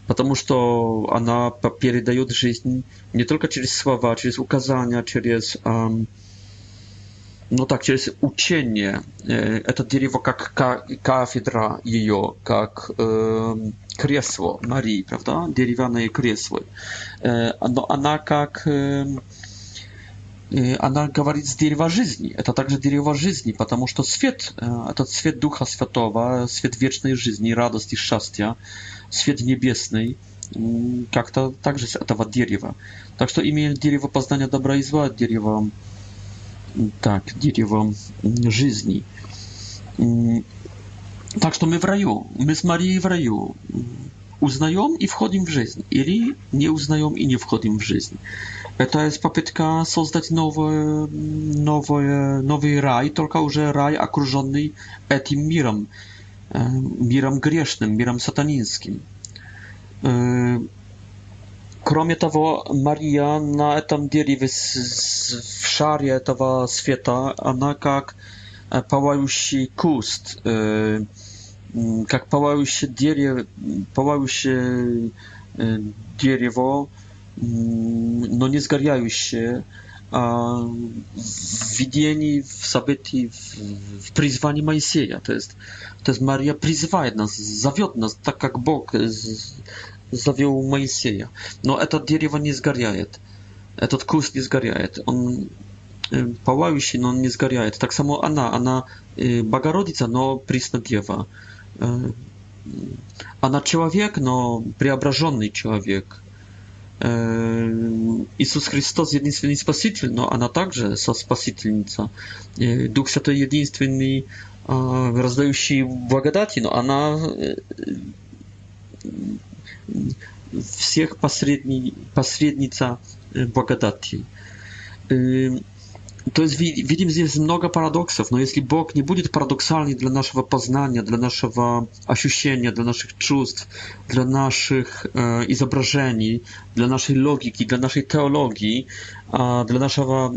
потому что она передает жизнь не только через слова, через указания, через эм, ну так, через учение, э, это дерево как кафедра ее, как эм, кресло Марии, правда, деревянные кресла. Э, Но она как эм, э, она говорит с дерева жизни. Это также дерево жизни, потому что свет, этот свет Духа Святого, свет вечной жизни, радости, счастья, свет небесный, как-то также с этого дерева. Так что имеем дерево познания добра и зла, дерево так, деревом жизни. Так что мы в раю, мы с Марией в раю. Узнаем и входим в жизнь, или не узнаем и не входим в жизнь. Это есть попытка создать новый, новый, новый рай, только уже рай, окруженный этим миром, э, миром грешным, миром сатанинским. Э, кроме того, Мария на этом дереве шар этого света, она как пылающий куст, как пылающее дерево, пылающее дерево, но не сгоряющее, а в видении, в событии, в, в призвании Моисея. То есть, то есть Мария призывает нас, зовет нас, так как Бог завел Моисея. Но это дерево не сгоряет, этот куст не сгоряет. Он Э, палающий, но он не сгорает. Так само она, она э, Богородица, но преснодева. Э, она человек, но преображенный человек. Иисус Христос единственный Спаситель, но она также со Спасительница. Дух Святой единственный, раздающий благодати, но она всех посредни, посредница благодати. To jest, widzimy, że jest mnogo paradoksów. No, jeśli Bóg nie będzie paradoksalny dla naszego poznania, dla naszego ощущения, dla naszych czuć, dla naszych wyobrażeń, e, dla naszej logiki, dla naszej teologii, a dla naszego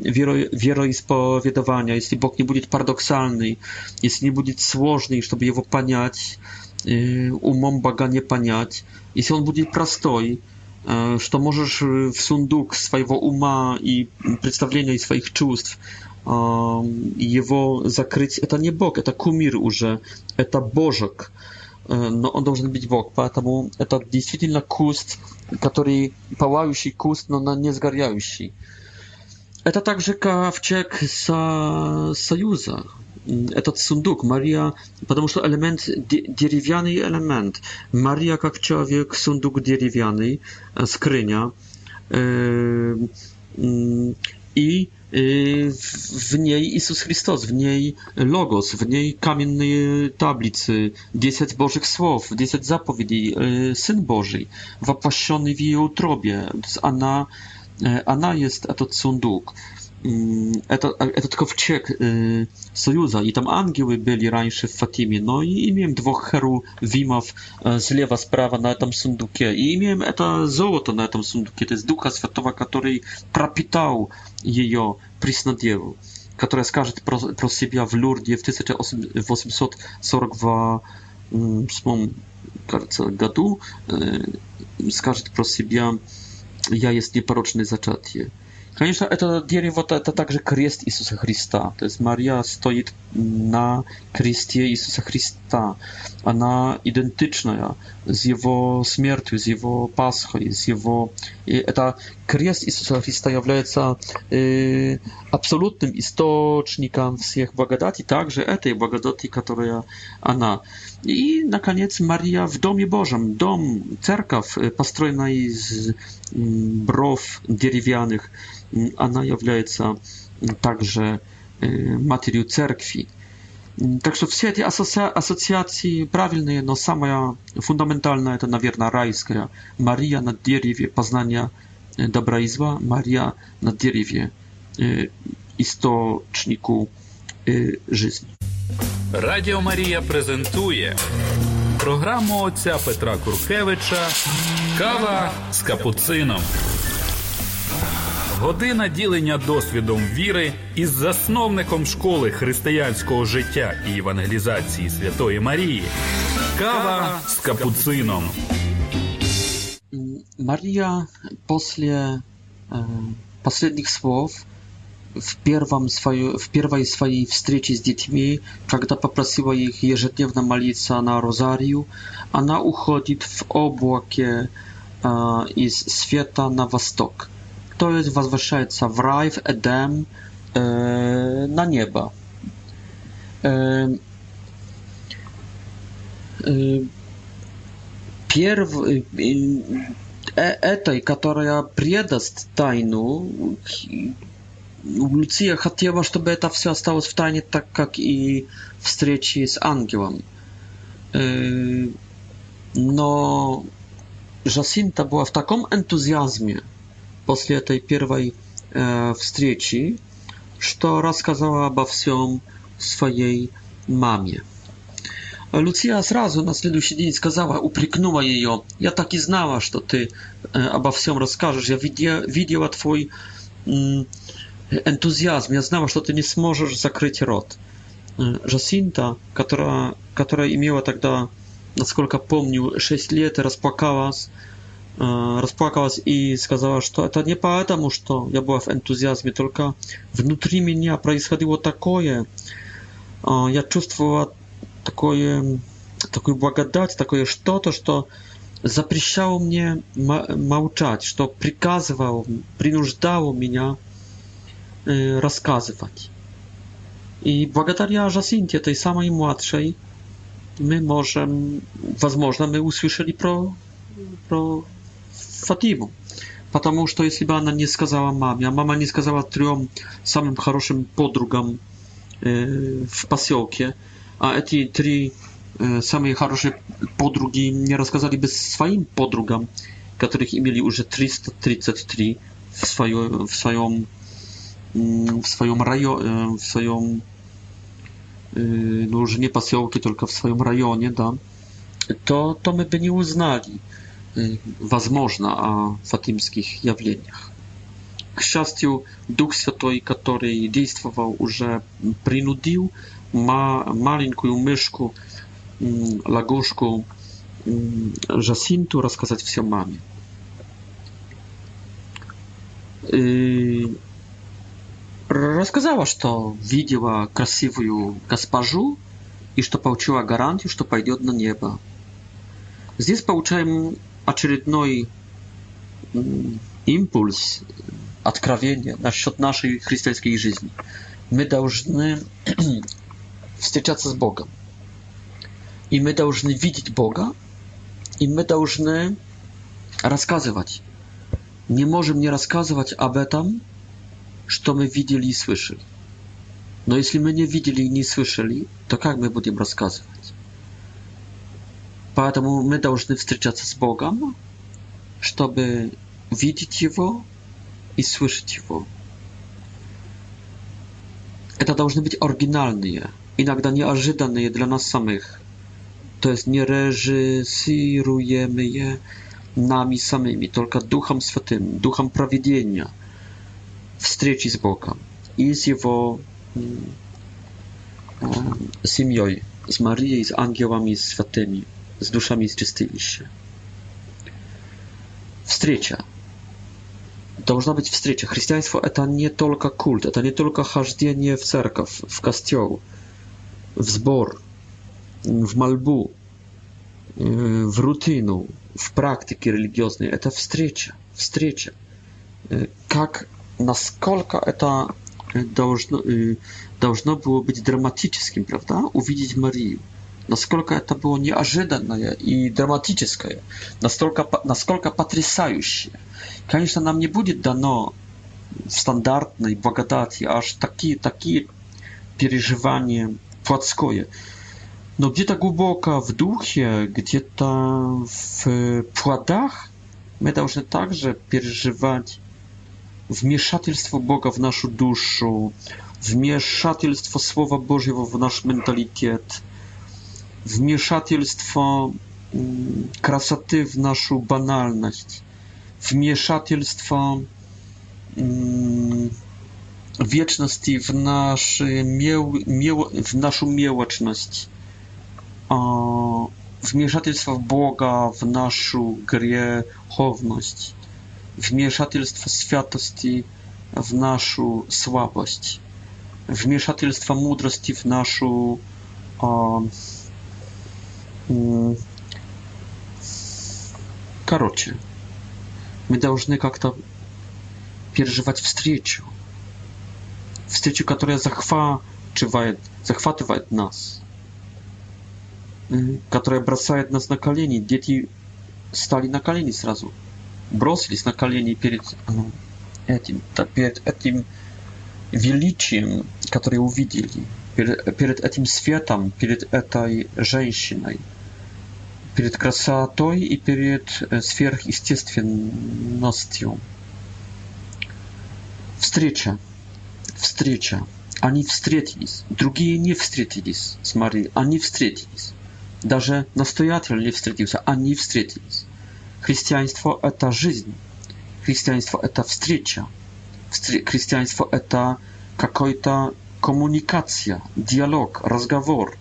wieroispowiedowania, jeśli Bóg nie będzie paradoksalny, jeśli nie będzie złożny, żeby Jego paniać, e, umom Boga nie paniać, jeśli On będzie prosty, что можешь в сундук своего ума и представления и своих чувств его закрыть. Это не Бог, это кумир уже, это Божок. Но он должен быть Бог, поэтому это действительно куст, который палающий куст, но не сгоряющий. Это также ковчег со... союза, этот сундук. Мария, потому что элемент, деревянный элемент. Мария как человек, сундук деревянный, скрыня. I e, e, mm, e, w niej Jezus Chrystus, w niej Logos, w niej kamiennej tablicy, 10 Bożych Słów, 10 zapowiedzi, Syn Boży, wapłaszczony w jej utrobie. Ona, ona jest ten sunduk это, mm, это tylko w y, Sojuza i tam angiły byli rańsze w Fatimie, no i, i dwóch heru wimów e, z lewa, z prawa na tym sundukie i miałem to złoto na tym sundukie, to jest Ducha Świętego, który пропитал ее Преснодеву, которая скажет про, про себя в w в 1842 кажется, году, э, скажет про себя «Я есть непорочное зачатие». Конечно, это дерево это также крест Иисуса Христа. То есть Мария стоит на кресте Иисуса Христа. Она идентичная с его смертью, с его Пасхой, с его... И это крест Иисуса Христа является э, абсолютным источником всех благодати, также этой благодати, которая она. И, наконец, Мария в Доме Божьем, дом, церковь, построенная из бров деревянных, она является также матерью церкви. Так что все эти ассоциации правильные, но самая фундаментальная это, наверное, райская. Мария на дереве познания Dabraizwa Maria na Dieriewie, istoczniku żyzni. Радіо Марія презентує програму отця Петра Куркевича Кава з капуцином. Година ділення досвідом віри із засновником школи християнського життя і евангелізації Святої Марії. Кава з капуцином. Maria после последних слов в, первом свою, в первой своей встрече с детьми, когда попросила их ежедневно молиться на розарию, она уходит в облаке э, из света на восток, то есть возвращается в рай, в Эдем, э, на небо. Э, э, перв, э, Э, этой, которая предаст тайну, Луция хотела, чтобы это все осталось в тайне, так как и встречи с ангелом. Э, но Жасинта была в таком энтузиазме после этой первой э, встречи, что рассказала обо всем своей маме. Люция сразу на следующий день сказала, упрекнула ее. «Я так и знала, что ты обо всем расскажешь. Я видя, видела твой энтузиазм. Я знала, что ты не сможешь закрыть рот». Жасинта, которая, которая имела тогда, насколько помню, 6 лет, расплакалась, расплакалась и сказала, что это не поэтому, что я была в энтузиазме, только внутри меня происходило такое. Я чувствовала такое, такую благодать, такое что-то, что запрещало мне молчать, что приказывало, принуждало меня рассказывать. И благодаря Жасинте, tej samej młodszej, my możemy, возможно, my usłyszeli pro, pro Фатиму. Потому что если бы она не сказала маме, а мама не сказала трем самым хорошим подругам э, в поселке, a eti trzy e, sami хорошие podrugi nie rozkazaliby swoim podrugam, których mieli już 333 w swoją mm, w swoją e, w swoim rajo, e, w swoim no już nie pasjołki, tylko w swoim rajonie, da, to, to my by nie uznali można o fatimskich jawieniach. K szczęściu Duch Święty, który działał, już prynudził, ма, маленькую мышку, лагушку Жасинту рассказать все маме. И рассказала, что видела красивую госпожу и что получила гарантию, что пойдет на небо. Здесь получаем очередной импульс, откровение насчет нашей христианской жизни. Мы должны встречаться с Богом. И мы должны видеть Бога, и мы должны рассказывать. Не можем не рассказывать об этом, что мы видели и слышали. Но если мы не видели и не слышали, то как мы будем рассказывать? Поэтому мы должны встречаться с Богом, чтобы видеть Его и слышать Его. Это должны быть оригинальные Иногда неожиданные для нас самих. То есть не режиссируемые нами самими, только Духом Святым, Духом Проведения, встречи с Богом и с Его семьей, с Марией, с ангелами, с святыми, с душами из чистилища. Встреча. Должна быть встреча. Христианство – это не только культ, это не только хождение в церковь, в костел – w zbor, в мольбу, в рутину, в практике религиозной. Это встреча, встреча. Как, насколько это должно, должно было быть драматическим, правда, увидеть Марию. Насколько это было неожиданное и драматическое, настолько, насколько потрясающее. Конечно, нам не будет дано в стандартной благодати аж такие, такие переживания, плотское. Но где-то глубоко в духе, где-то в плодах мы должны также переживать вмешательство Бога в нашу душу, вмешательство Слова Божьего в наш менталитет, вмешательство красоты в нашу банальность, вмешательство wieczности w, naszy mieł, mieł, в нашу мелочность, wmieszatelstwa Boga w naszą grzechowność, wmieszatelstwo świętości w naszą słabość, wmieszatelstwo mądrości w naszą o, Короче, мы должны как-то переживать встречу, встречу, которая захватывает, захватывает нас, которая бросает нас на колени. Дети стали на колени сразу, бросились на колени перед ну, этим, перед этим величием, которое увидели, перед, перед этим светом, перед этой женщиной, перед красотой и перед э, сверхъестественностью. Встреча. встреча. Они встретились. Другие не встретились с Марией. Они встретились. Даже настоятель не встретился. Они встретились. Христианство – это жизнь. Христианство – это встреча. Христианство – это какой-то коммуникация, диалог, разговор.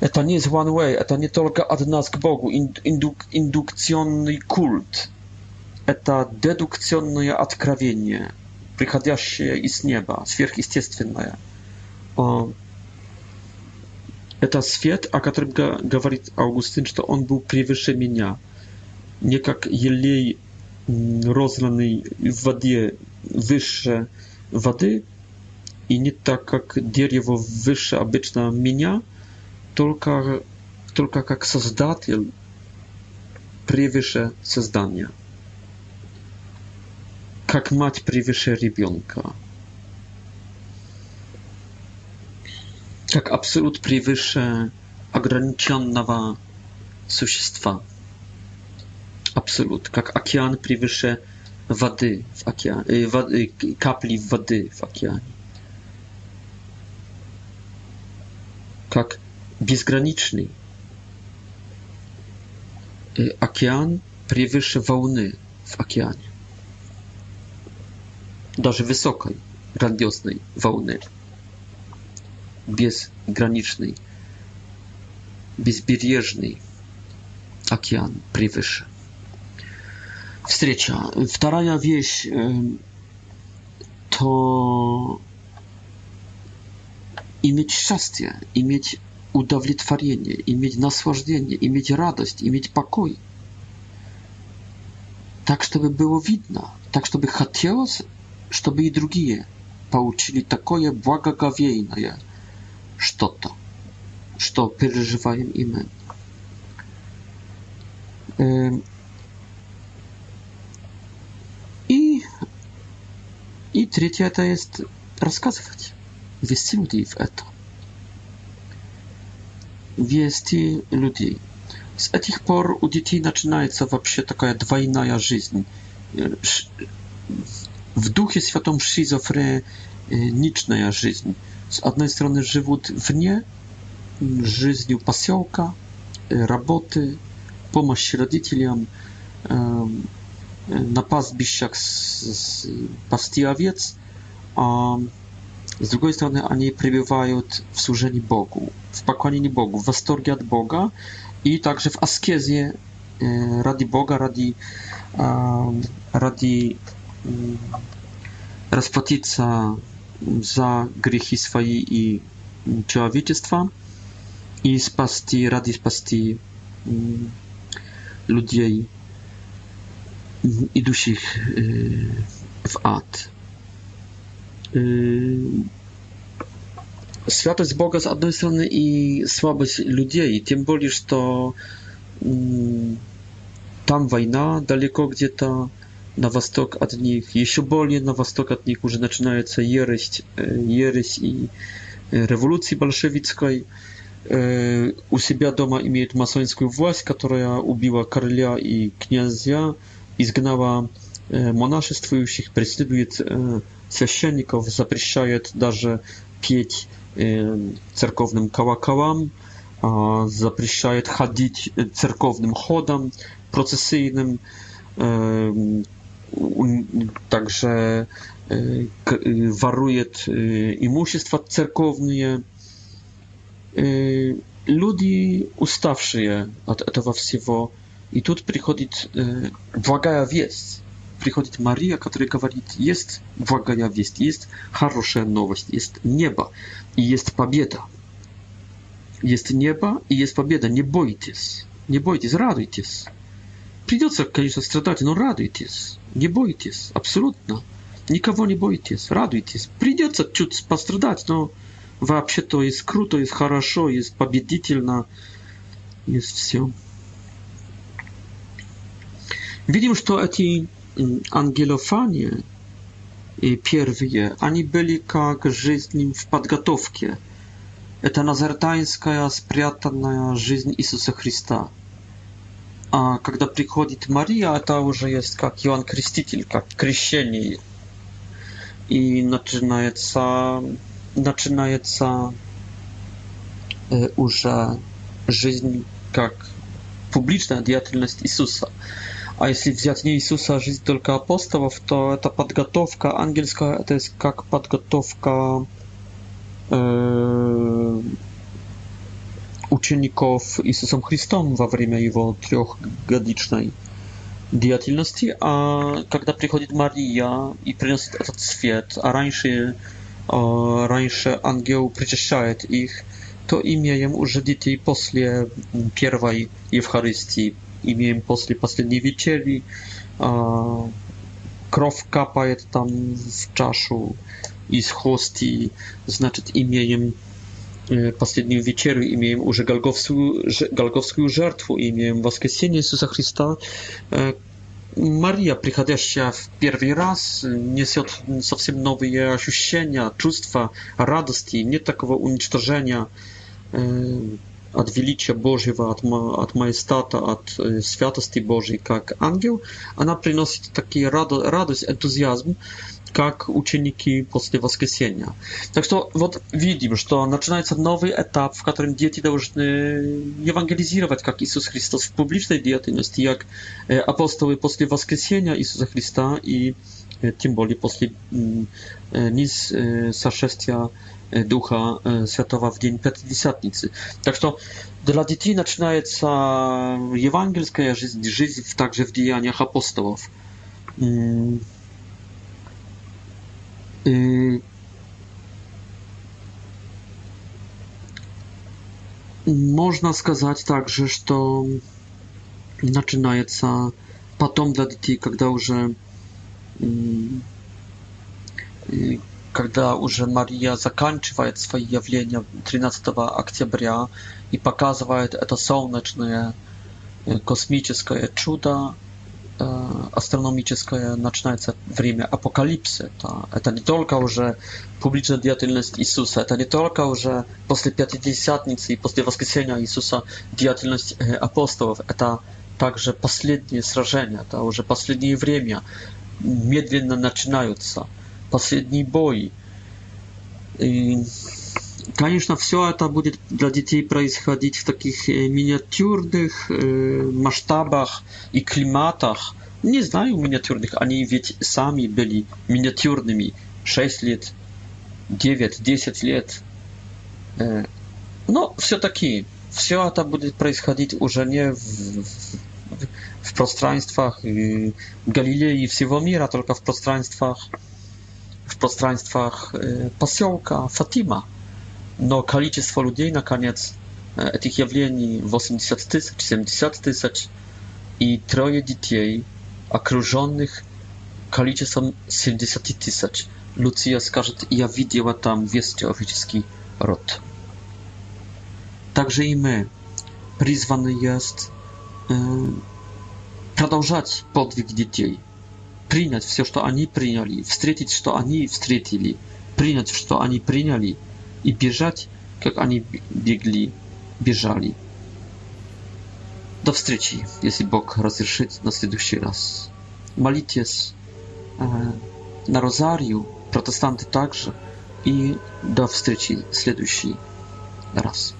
Это не one way, это не только от нас к Богу, индук, индукционный культ. Это дедукционное откровение, приходящее из неба, сверхъестественное. А, это свет, о котором говорит Августин, что он был превыше меня, не как елей, розранный в воде выше воды, и не так, как дерево выше обычно меня, только, только как создатель превыше создания. как мать превыше ребенка. Как абсолют превыше ограниченного существа. Абсолют, как океан превыше воды в океане, воды, капли воды в океане. Как безграничный океан превыше волны в океане даже высокой радиусной волны, безграничный, безбережный океан превыше. Встреча. Вторая вещь то иметь счастье, иметь удовлетворение, иметь наслаждение, иметь радость, иметь покой. Так, чтобы было видно, так, чтобы хотелось чтобы и другие получили такое благоговейное что-то, что переживаем и мы. И, и третье это есть рассказывать, вести людей в это. Вести людей. С этих пор у детей начинается вообще такая двойная жизнь w duchu świętym schizofreniczna żyć. Z jednej strony żyją w nie, życiu pasiołka, y, roboty, pomoc rodzicom, y, y, na pastbiściach pasty owiec, a z drugiej strony oni przebywają w służeniu Bogu, w pokłonieniu Bogu, w wastorgi od Boga i także w askezie radi Boga, radi, radi, расплатиться за грехи свои и человечества и спасти, ради спасти людей, идущих w ad. Святость Бога с одной стороны и слабость людей, тем более, что там война далеко где-то, на восток от них, еще более на восток от них уже начинается ересь, ересь и революции большевистской. У себя дома имеют масонскую власть, которая убила короля и князя, изгнала монашествующих, преследует священников, запрещает даже петь церковным колоколам, запрещает ходить церковным ходом процессийным, także e, e, waruje i mużstwa cerkownie. E, ludzi ustawszy je to w wszystkiego. I tu przychodzi błagaja wieść. Przychodzi Maria, która mówi, jest błagaja wieść, jest dobra nowość, jest nieba i jest pobieda. Jest nieba i jest pobieda. Nie bójcie się. Nie bójcie się, radujcie się. Przyjdzie, oczywiście, no radujcie Не бойтесь, абсолютно. Никого не бойтесь, радуйтесь. Придется чуть пострадать, но вообще-то из круто, из хорошо, из победительно, из все. Видим, что эти ангелофания и первые, они были как жизнь в подготовке. Это назартаинская спрятанная жизнь Иисуса Христа – а когда приходит Мария, это а уже есть как Иоанн Креститель, как крещение. И начинается, начинается э, уже жизнь как публичная деятельность Иисуса. А если взять не Иисуса, а жизнь только апостолов, то это подготовка ангельская, это есть как подготовка э, учеников Иисусом Христом во время его трехгодичной деятельности, а когда приходит Мария и приносит этот свет, а раньше, раньше ангел причащает их, то имеем уже детей после первой Евхаристии, имеем после последней вечери, кровь капает там в чашу из хости, значит, имеем последнюю вечерю имеем уже голговскую, голговскую жертву, имеем воскресение Иисуса Христа, Мария, приходящая в первый раз, несет совсем новые ощущения, чувства радости. Нет такого уничтожения от величия Божьего, от, от маестата, от святости Божьей, как ангел. Она приносит такие радо, радость, энтузиазм как ученики после воскресения. Так что вот видим, что начинается новый этап, в котором дети должны евангелизировать, как Иисус Христос в публичной деятельности, как апостолы после воскресения Иисуса Христа и тем более после низ сошествия Духа Святого в день Пятидесятницы. Так что dla dzieci zaczynaється ewangelska życie, życie także w dziejach apostołów. Можно сказать также, что начинается потом для детей, когда уже когда уже Мария заканчивает свои явления 13 октября и показывает это солнечное космическое чудо, астрономическое начинается время апокалипсы. То это не только уже публичная деятельность Иисуса, это не только уже после Пятидесятницы и после воскресения Иисуса деятельность апостолов, это также последние сражения, это уже последнее время, медленно начинаются последние бои. И Конечно, все это будет для детей происходить в таких э, миниатюрных э, масштабах и климатах. Не знаю миниатюрных, они ведь сами были миниатюрными 6 лет, 9, 10 лет. Э, но все-таки все это будет происходить уже не в, в, в пространствах Галилеи и всего мира, только в пространствах в пространствах поселка Фатима. но количество людей, наконец, этих явлений 80 тысяч, 70 тысяч, и трое детей, окруженных количеством 70 тысяч. Луция скажет, я видела там весь человеческий род. Также и мы призваны есть продолжать подвиг детей, принять все, что они приняли, встретить, что они встретили, принять, что они приняли – и бежать, как они бегли, бежали. До встречи, если Бог разрешит на следующий раз. Молитесь э, на Розарию, протестанты также, и до встречи в следующий раз.